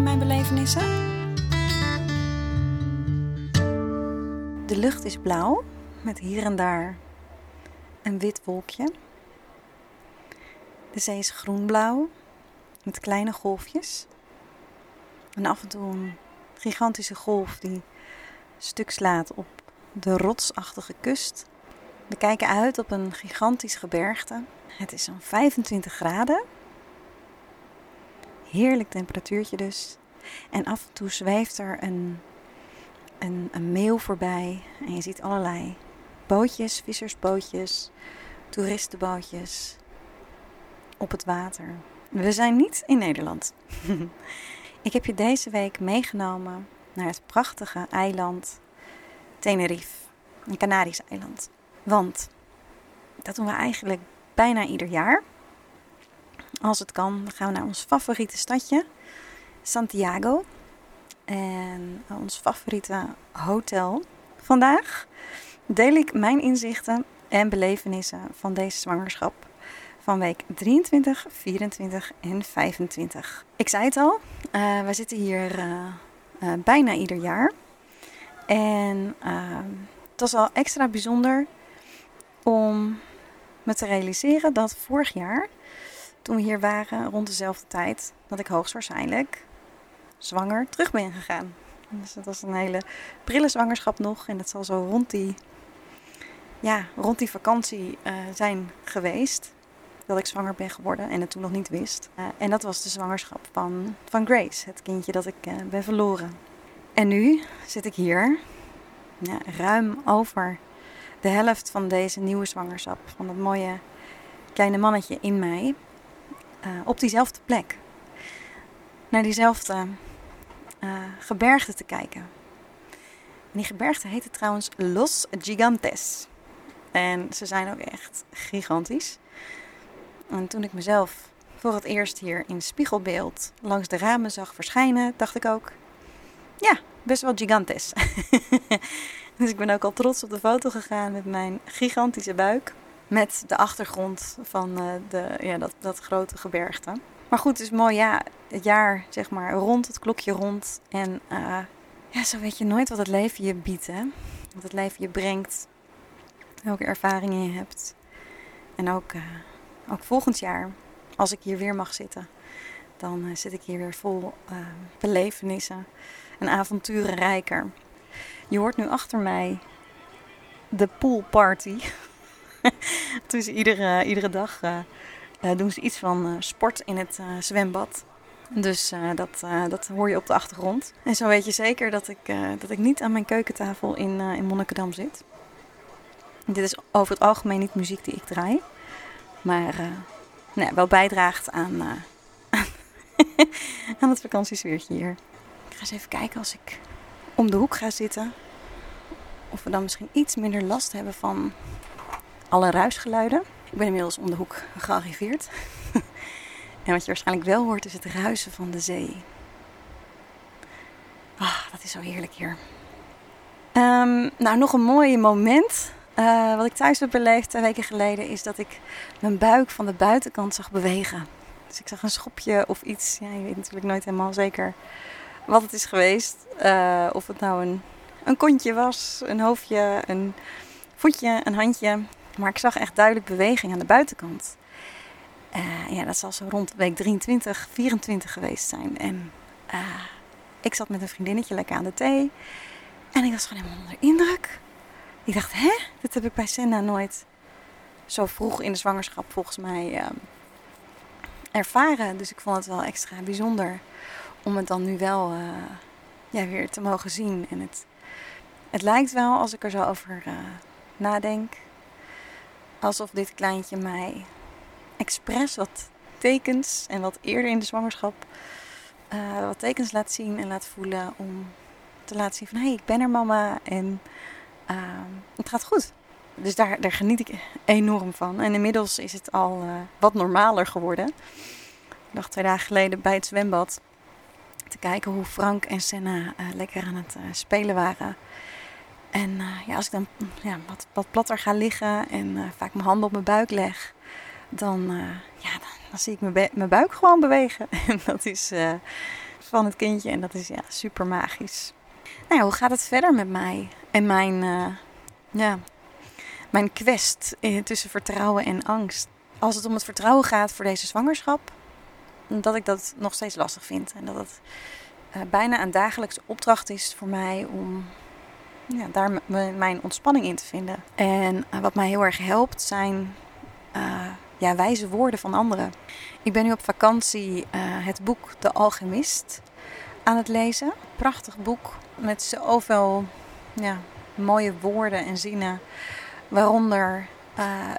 Mijn belevenissen? De lucht is blauw, met hier en daar een wit wolkje. De zee is groenblauw, met kleine golfjes. En af en toe een gigantische golf die stuk slaat op de rotsachtige kust. We kijken uit op een gigantisch gebergte. Het is zo'n 25 graden. Heerlijk temperatuurtje dus. En af en toe zweeft er een, een, een voorbij. En je ziet allerlei bootjes, vissersbootjes, toeristenbootjes op het water. We zijn niet in Nederland. Ik heb je deze week meegenomen naar het prachtige eiland Tenerife, een Canarisch eiland. Want dat doen we eigenlijk bijna ieder jaar. Als het kan, dan gaan we naar ons favoriete stadje, Santiago. En ons favoriete hotel. Vandaag deel ik mijn inzichten en belevenissen van deze zwangerschap van week 23, 24 en 25. Ik zei het al, uh, we zitten hier uh, bijna ieder jaar. En het was al extra bijzonder om me te realiseren dat vorig jaar, toen we hier waren, rond dezelfde tijd, dat ik hoogstwaarschijnlijk zwanger terug ben gegaan. Dus dat was een hele prille zwangerschap nog. En dat zal zo rond die, ja, rond die vakantie uh, zijn geweest. Dat ik zwanger ben geworden en het toen nog niet wist. Uh, en dat was de zwangerschap van, van Grace, het kindje dat ik uh, ben verloren. En nu zit ik hier, ja, ruim over de helft van deze nieuwe zwangerschap, van dat mooie kleine mannetje in mij, uh, op diezelfde plek. Naar diezelfde uh, gebergte te kijken. En die gebergte heette trouwens Los Gigantes. En ze zijn ook echt gigantisch. En toen ik mezelf voor het eerst hier in spiegelbeeld langs de ramen zag verschijnen, dacht ik ook: ja, best wel gigantes. Dus ik ben ook al trots op de foto gegaan met mijn gigantische buik. Met de achtergrond van uh, de, ja, dat, dat grote gebergte. Maar goed, het is mooi, ja, het jaar zeg maar rond, het klokje rond. En uh, ja, zo weet je nooit wat het leven je biedt, hè. Wat het leven je brengt. Welke ervaringen je hebt. En ook, uh, ook volgend jaar, als ik hier weer mag zitten, dan zit ik hier weer vol belevenissen en avonturen rijker. Je hoort nu achter mij de poolparty. dus iedere, iedere dag uh, doen ze iets van uh, sport in het uh, zwembad. Dus dat, dat hoor je op de achtergrond. En zo weet je zeker dat ik, dat ik niet aan mijn keukentafel in, in Monnikendam zit. Dit is over het algemeen niet muziek die ik draai. Maar nou, wel bijdraagt aan, aan het vakantiesfeertje hier. Ik ga eens even kijken als ik om de hoek ga zitten. Of we dan misschien iets minder last hebben van alle ruisgeluiden. Ik ben inmiddels om de hoek gearriveerd. en wat je waarschijnlijk wel hoort is het ruisen van de zee. Ah, dat is zo heerlijk hier. Um, nou, nog een mooi moment. Uh, wat ik thuis heb beleefd twee weken geleden is dat ik mijn buik van de buitenkant zag bewegen. Dus ik zag een schopje of iets. Ja, je weet natuurlijk nooit helemaal zeker wat het is geweest. Uh, of het nou een, een kontje was, een hoofdje, een voetje, een handje. Maar ik zag echt duidelijk beweging aan de buitenkant. Uh, ja, dat zal zo rond week 23, 24 geweest zijn. En uh, ik zat met een vriendinnetje lekker aan de thee. En ik was gewoon helemaal onder indruk. Ik dacht, hè? Dit heb ik bij Senna nooit zo vroeg in de zwangerschap volgens mij uh, ervaren. Dus ik vond het wel extra bijzonder om het dan nu wel uh, ja, weer te mogen zien. En het, het lijkt wel, als ik er zo over nadenk, alsof dit kleintje mij expres wat tekens en wat eerder in de zwangerschap uh, wat tekens laat zien en laat voelen om te laten zien van hé, hey, ik ben er mama en uh, het gaat goed. Dus daar, daar geniet ik enorm van. En inmiddels is het al uh, wat normaler geworden. Ik dacht twee dagen geleden bij het zwembad te kijken hoe Frank en Senna uh, lekker aan het spelen waren. En ja, als ik dan ja, wat, wat platter ga liggen en vaak mijn handen op mijn buik leg, dan, ja, dan, zie ik mijn, mijn buik gewoon bewegen. En dat is van het kindje en dat is ja, super magisch. Nou, hoe gaat het verder met mij en mijn, ja, mijn quest tussen vertrouwen en angst? Als het om het vertrouwen gaat voor deze zwangerschap, dat ik dat nog steeds lastig vind. En dat het bijna een dagelijkse opdracht is voor mij om ja, daar mijn ontspanning in te vinden. En uh, wat mij heel erg helpt zijn ja, wijze woorden van anderen. Ik ben nu op vakantie het boek De Alchemist aan het lezen. Prachtig boek met zoveel ja, mooie woorden en zinnen. Waaronder,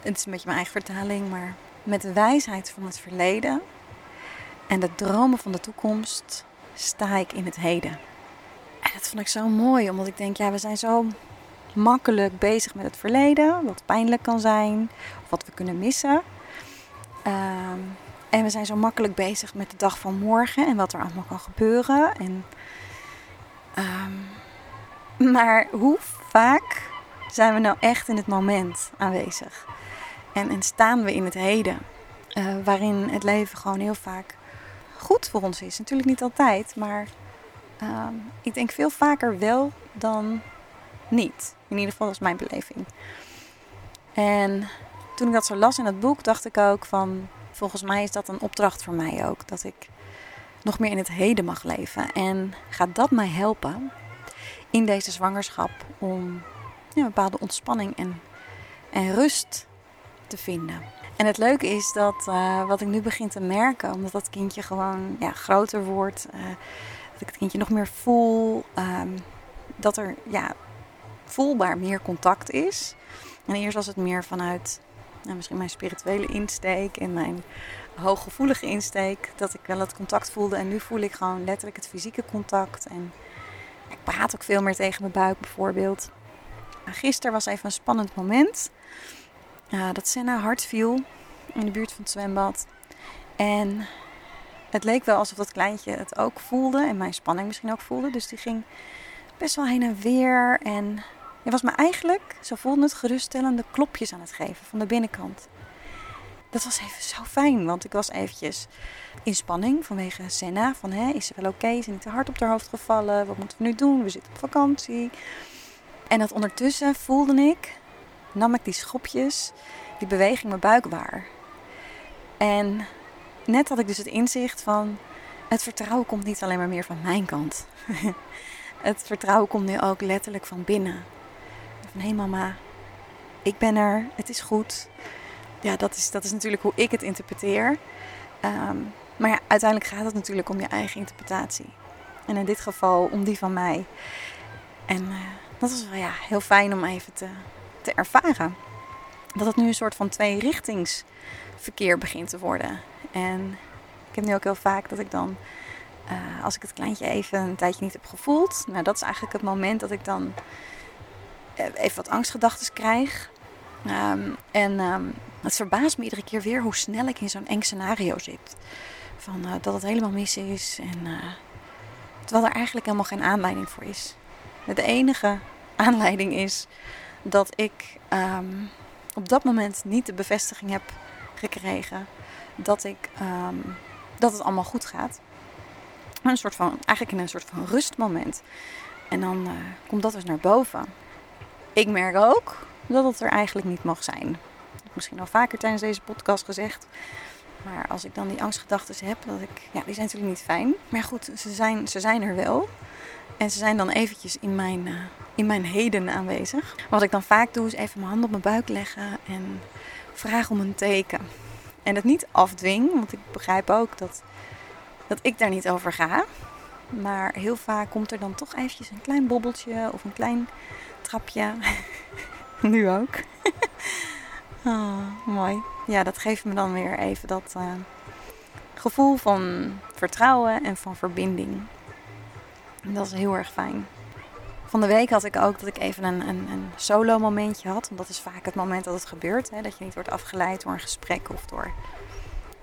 het is een beetje mijn eigen vertaling, maar met de wijsheid van het verleden en de dromen van de toekomst sta ik in het heden. Dat vond ik zo mooi, omdat ik denk, ja, we zijn zo makkelijk bezig met het verleden, wat pijnlijk kan zijn, of wat we kunnen missen. Ehm, en we zijn zo makkelijk bezig met de dag van morgen en wat er allemaal kan gebeuren. En, um, maar hoe vaak zijn we nou echt in het moment aanwezig? En, en staan we in het heden? Uh, waarin het leven gewoon heel vaak goed voor ons is. Natuurlijk niet altijd, maar um, ik denk veel vaker wel dan niet. In ieder geval is mijn beleving. En toen ik dat zo las in het boek, dacht ik ook van volgens mij is dat een opdracht voor mij ook. Dat ik nog meer in het heden mag leven. En gaat dat mij helpen in deze zwangerschap om ja, een bepaalde ontspanning en, en rust te vinden. En het leuke is dat uh, wat ik nu begin te merken, omdat dat kindje gewoon ja, groter wordt, uh, dat ik het kindje nog meer voel, um, dat er ja, voelbaar meer contact is. En eerst was het meer vanuit nou, misschien mijn spirituele insteek en mijn hooggevoelige insteek, dat ik wel het contact voelde. En nu voel ik gewoon letterlijk het fysieke contact. En ik praat ook veel meer tegen mijn buik bijvoorbeeld. Gisteren was even een spannend moment. Uh, dat Senna hard viel in de buurt van het zwembad. En het leek wel alsof dat kleintje het ook voelde en mijn spanning misschien ook voelde. Dus die ging best wel heen en weer. En je was me eigenlijk, zo voelde het, geruststellende klopjes aan het geven van de binnenkant. Dat was even zo fijn, want ik was eventjes in spanning vanwege Senna. Van, hè, is ze wel oké? Okay? Is ze niet te hard op haar hoofd gevallen? Wat moeten we nu doen? We zitten op vakantie. En dat ondertussen voelde ik, nam ik die schopjes, die beweging mijn buik waar. En net had ik dus het inzicht van, het vertrouwen komt niet alleen maar meer van mijn kant. het vertrouwen komt nu ook letterlijk van binnen. Van hé hey mama, ik ben er, het is goed. Ja, dat is, dat is natuurlijk hoe ik het interpreteer. Um, maar ja, uiteindelijk gaat het natuurlijk om je eigen interpretatie. En in dit geval om die van mij. En uh, dat is wel ja, heel fijn om even te, te ervaren. Dat het nu een soort van tweerichtingsverkeer begint te worden. En ik heb nu ook heel vaak dat ik dan, uh, als ik het kleintje even een tijdje niet heb gevoeld, nou dat is eigenlijk het moment dat ik dan eh, even wat angstgedachten krijg. Um, en um, het verbaast me iedere keer weer hoe snel ik in zo'n eng scenario zit. Van uh, dat het helemaal mis is. En, uh, terwijl er eigenlijk helemaal geen aanleiding voor is. De enige aanleiding is dat ik um, op dat moment niet de bevestiging heb gekregen dat, ik, dat het allemaal goed gaat. Een soort van, eigenlijk in een soort van rustmoment. En dan uh, komt dat dus naar boven. Ik merk ook dat het er eigenlijk niet mag zijn. Misschien al vaker tijdens deze podcast gezegd. Maar als ik dan die angstgedachten heb, dat ik, ja, die zijn natuurlijk niet fijn. Maar goed, ze zijn, ze zijn er wel. En ze zijn dan eventjes in mijn, uh, in mijn heden aanwezig. Wat ik dan vaak doe, is even mijn hand op mijn buik leggen en vraag om een teken. En het niet afdwing, want ik begrijp ook dat, dat ik daar niet over ga. Maar heel vaak komt er dan toch eventjes een klein bobbeltje of een klein trapje. nu ook. oh, mooi. Ja, dat geeft me dan weer even dat uh, gevoel van vertrouwen en van verbinding. En dat is heel erg fijn. Van de week had ik ook dat ik even een, een, een solo momentje had. Want dat is vaak het moment dat het gebeurt. Hè? Dat je niet wordt afgeleid door een gesprek of door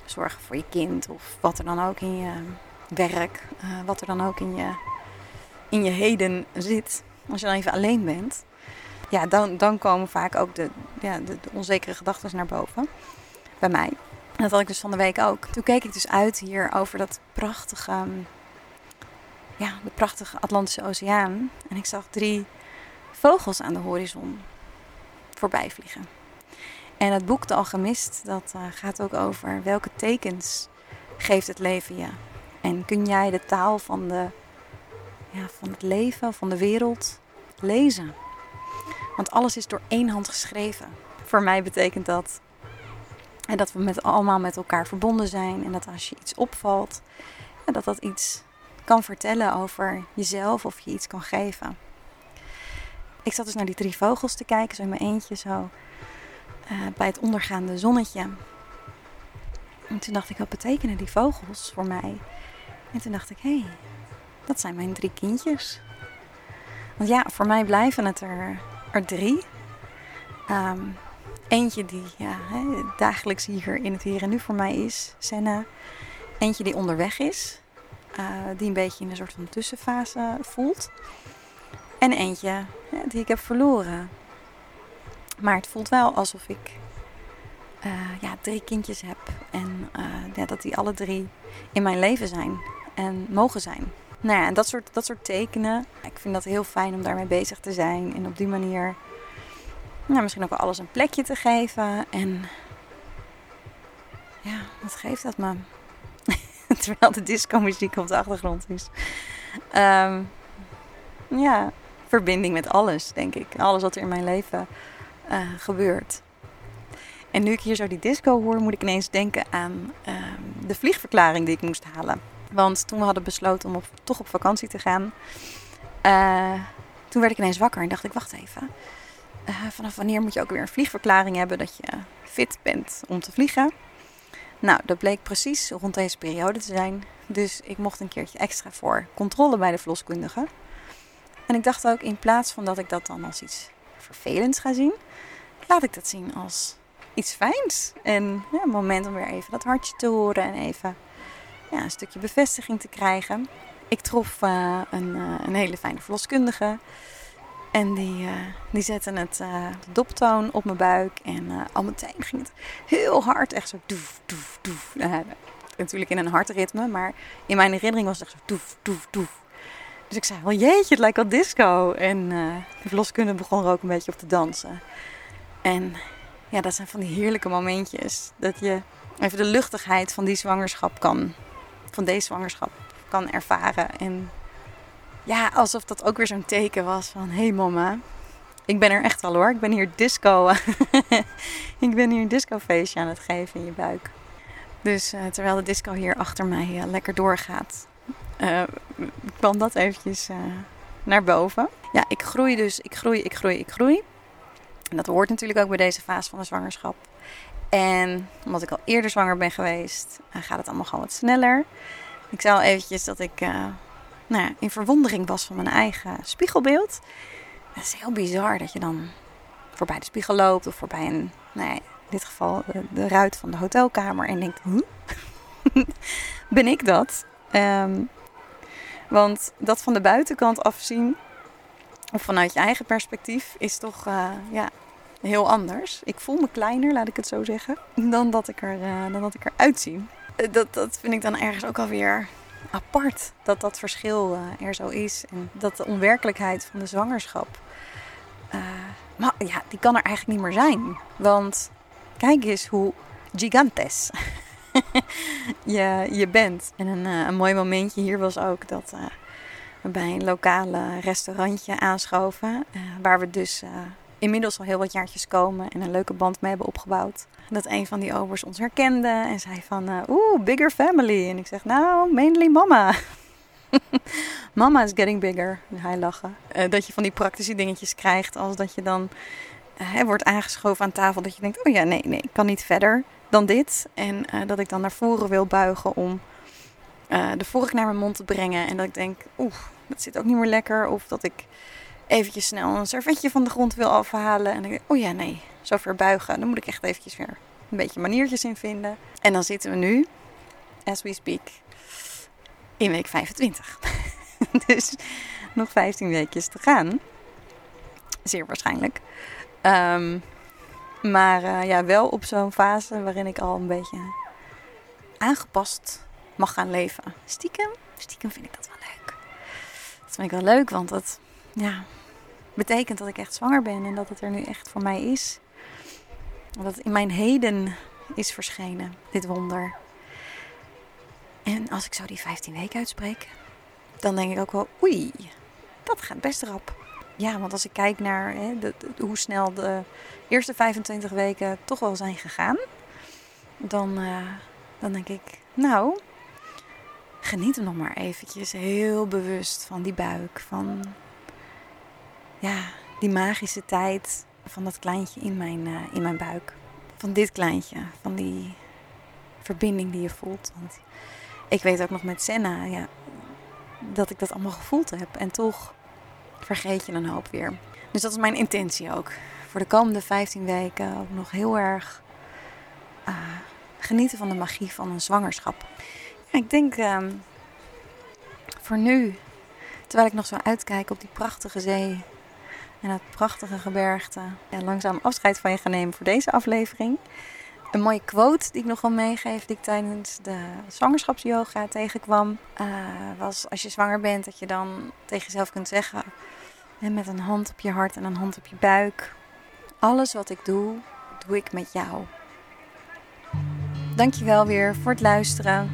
zorgen voor je kind. Of wat er dan ook in je werk, uh, wat er dan ook in je, in je heden zit. Als je dan even alleen bent. Ja, dan, dan komen vaak ook de, ja, de, de onzekere gedachten naar boven. Bij mij. Dat had ik dus van de week ook. Toen keek ik dus uit hier over dat prachtige ja, de prachtige Atlantische Oceaan. En ik zag drie vogels aan de horizon voorbij vliegen. En het boek De Alchemist, dat uh, gaat ook over welke tekens geeft het leven je. En kun jij de taal van, de, ja, van het leven, van de wereld lezen? Want alles is door één hand geschreven. Voor mij betekent dat en dat we met, allemaal met elkaar verbonden zijn. En dat als je iets opvalt, ja, dat dat iets kan vertellen over jezelf of je iets kan geven. Ik zat dus naar die drie vogels te kijken, zo in mijn eentje, zo uh, bij het ondergaande zonnetje. En toen dacht ik, wat betekenen die vogels voor mij? En toen dacht ik, hé, hey, dat zijn mijn drie kindjes. Want ja, voor mij blijven het er, er drie. Um, eentje die ja, dagelijks hier in het hier en nu voor mij is, Senna. Eentje die onderweg is, uh, die een beetje in een soort van tussenfase voelt. En eentje die ik heb verloren. Maar het voelt wel alsof ik uh, ja, drie kindjes heb. En uh, ja, dat die alle drie in mijn leven zijn en mogen zijn. Nou ja, en dat soort, dat soort tekenen. Ik vind dat heel fijn om daarmee bezig te zijn. En op die manier nou, misschien ook wel alles een plekje te geven. En ja, wat geeft dat me? Terwijl de disco muziek op de achtergrond is. Um, ja, verbinding met alles, denk ik. Alles wat er in mijn leven uh, gebeurt. En nu ik hier zo die disco hoor, moet ik ineens denken aan uh, de vliegverklaring die ik moest halen. Want toen we hadden besloten om toch op vakantie te gaan, uh, toen werd ik ineens wakker en dacht ik, wacht even. Uh, vanaf wanneer moet je ook weer een vliegverklaring hebben dat je fit bent om te vliegen? Nou, dat bleek precies rond deze periode te zijn. Dus ik mocht een keertje extra voor controle bij de verloskundige. En ik dacht ook, in plaats van dat ik dat dan als iets vervelends ga zien, laat ik dat zien als iets fijns. En ja, een moment om weer even dat hartje te horen en even ja, een stukje bevestiging te krijgen. Ik trof uh, een, uh, een hele fijne verloskundige. En die, uh, die zetten het uh, doptoon op mijn buik. En uh, al meteen ging het heel hard. Echt zo doef, doef, doef. natuurlijk in een hartritme. Maar in mijn herinnering was het echt zo doef, doef, doef. Dus ik zei wel jeetje, het lijkt wel disco. En de verloskundige begon er ook een beetje op te dansen. En ja, dat zijn van die heerlijke momentjes. Dat je even de luchtigheid van die zwangerschap kan. Van deze zwangerschap kan ervaren. En ja, alsof dat ook weer zo'n teken was van... Hé hey mama, ik ben er echt al hoor. Ik ben hier disco... ik ben hier een discofeestje aan het geven in je buik. Dus uh, terwijl de disco hier achter mij uh, lekker doorgaat... Uh, kwam dat eventjes naar boven. Ja, ik groei dus. Ik groei, ik groei, ik groei. En dat hoort natuurlijk ook bij deze fase van de zwangerschap. En omdat ik al eerder zwanger ben geweest, gaat het allemaal gewoon wat sneller. Ik zei al eventjes dat ik nou in verwondering was van mijn eigen spiegelbeeld. Het is heel bizar dat je dan voorbij de spiegel loopt of voorbij een, nou ja, in dit geval de, ruit van de hotelkamer en denkt, huh? ben ik dat? Um, want dat van de buitenkant afzien, of vanuit je eigen perspectief, is toch uh, ja, heel anders. Ik voel me kleiner, laat ik het zo zeggen, dan dat ik, er, uh, dan dat ik eruit zie. Dat, dat vind ik dan ergens ook alweer apart dat dat verschil uh, er zo is. En dat de onwerkelijkheid van de zwangerschap. Uh, maar ja, die kan er eigenlijk niet meer zijn. Want kijk eens hoe gigantes je, je bent. En een, uh, een mooi momentje hier was ook dat we bij een lokale restaurantje aanschoven. waar we dus inmiddels al heel wat jaartjes komen en een leuke band mee hebben opgebouwd. Dat een van die obers ons herkende en zei van, uh, oeh, bigger family. En ik zeg, nou, mainly mama. mama is getting bigger. En hij lachen. Uh, dat je van die praktische dingetjes krijgt als dat je dan uh, wordt aangeschoven aan tafel. Dat je denkt, oh ja, nee, nee, ik kan niet verder. dan dit. En eh, dat ik dan naar voren wil buigen om de vork naar mijn mond te brengen. En dat ik denk, oeh, dat zit ook niet meer lekker. Of dat ik eventjes snel een servetje van de grond wil afhalen. En dan denk ik, oh ja, nee, zo ver buigen. Dan moet ik echt eventjes weer een beetje maniertjes in vinden. En dan zitten we nu, as we speak, in week 25. dus nog 15 weekjes te gaan. Zeer waarschijnlijk. Ehm, maar uh, ja, wel op zo'n fase waarin ik al een beetje aangepast mag gaan leven. Stiekem, stiekem vind ik dat wel leuk. Dat vind ik wel leuk, want dat ja, betekent dat ik echt zwanger ben en dat het er nu echt voor mij is. Dat het in mijn heden is verschenen, dit wonder. En als ik zo die 15 weken uitspreek, dan denk ik ook wel, oei, dat gaat best rap. Ja, want als ik kijk naar hè, hoe snel de eerste 25 weken toch wel zijn gegaan, dan, uh, dan denk ik, nou, geniet er nog maar eventjes heel bewust van die buik, van ja, die magische tijd van dat kleintje in mijn, uh, in mijn buik. Van dit kleintje, van die verbinding die je voelt. Want ik weet ook nog met Senna ja, dat ik dat allemaal gevoeld heb. En toch vergeet je een hoop weer. Dus dat is mijn intentie ook. Voor de komende 15 weken ook nog heel erg uh, genieten van de magie van een zwangerschap. Ja, ik denk uh, voor nu, terwijl ik nog zo uitkijk op die prachtige zee en het prachtige gebergte, ja, langzaam afscheid van je gaan nemen voor deze aflevering. Een mooie quote die ik nog wel meegeef, die ik tijdens de zwangerschapsyoga tegenkwam, uh, was als je zwanger bent, dat je dan tegen jezelf kunt zeggen, met een hand op je hart en een hand op je buik, alles wat ik doe, doe ik met jou. Dankjewel weer voor het luisteren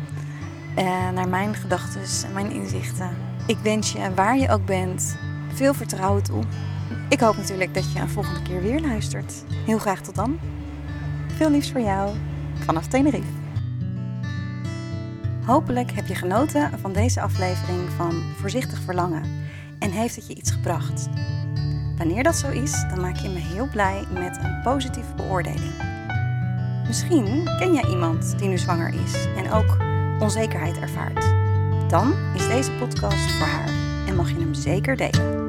naar mijn gedachten en mijn inzichten. Ik wens je, waar je ook bent, veel vertrouwen toe. Ik hoop natuurlijk dat je een volgende keer weer luistert. Heel graag tot dan. Veel liefs voor jou vanaf Tenerife. Hopelijk heb je genoten van deze aflevering van Voorzichtig Verlangen en heeft het je iets gebracht. Wanneer dat zo is, dan maak je me heel blij met een positieve beoordeling. Misschien ken jij iemand die nu zwanger is en ook onzekerheid ervaart. Dan is deze podcast voor haar en mag je hem zeker delen.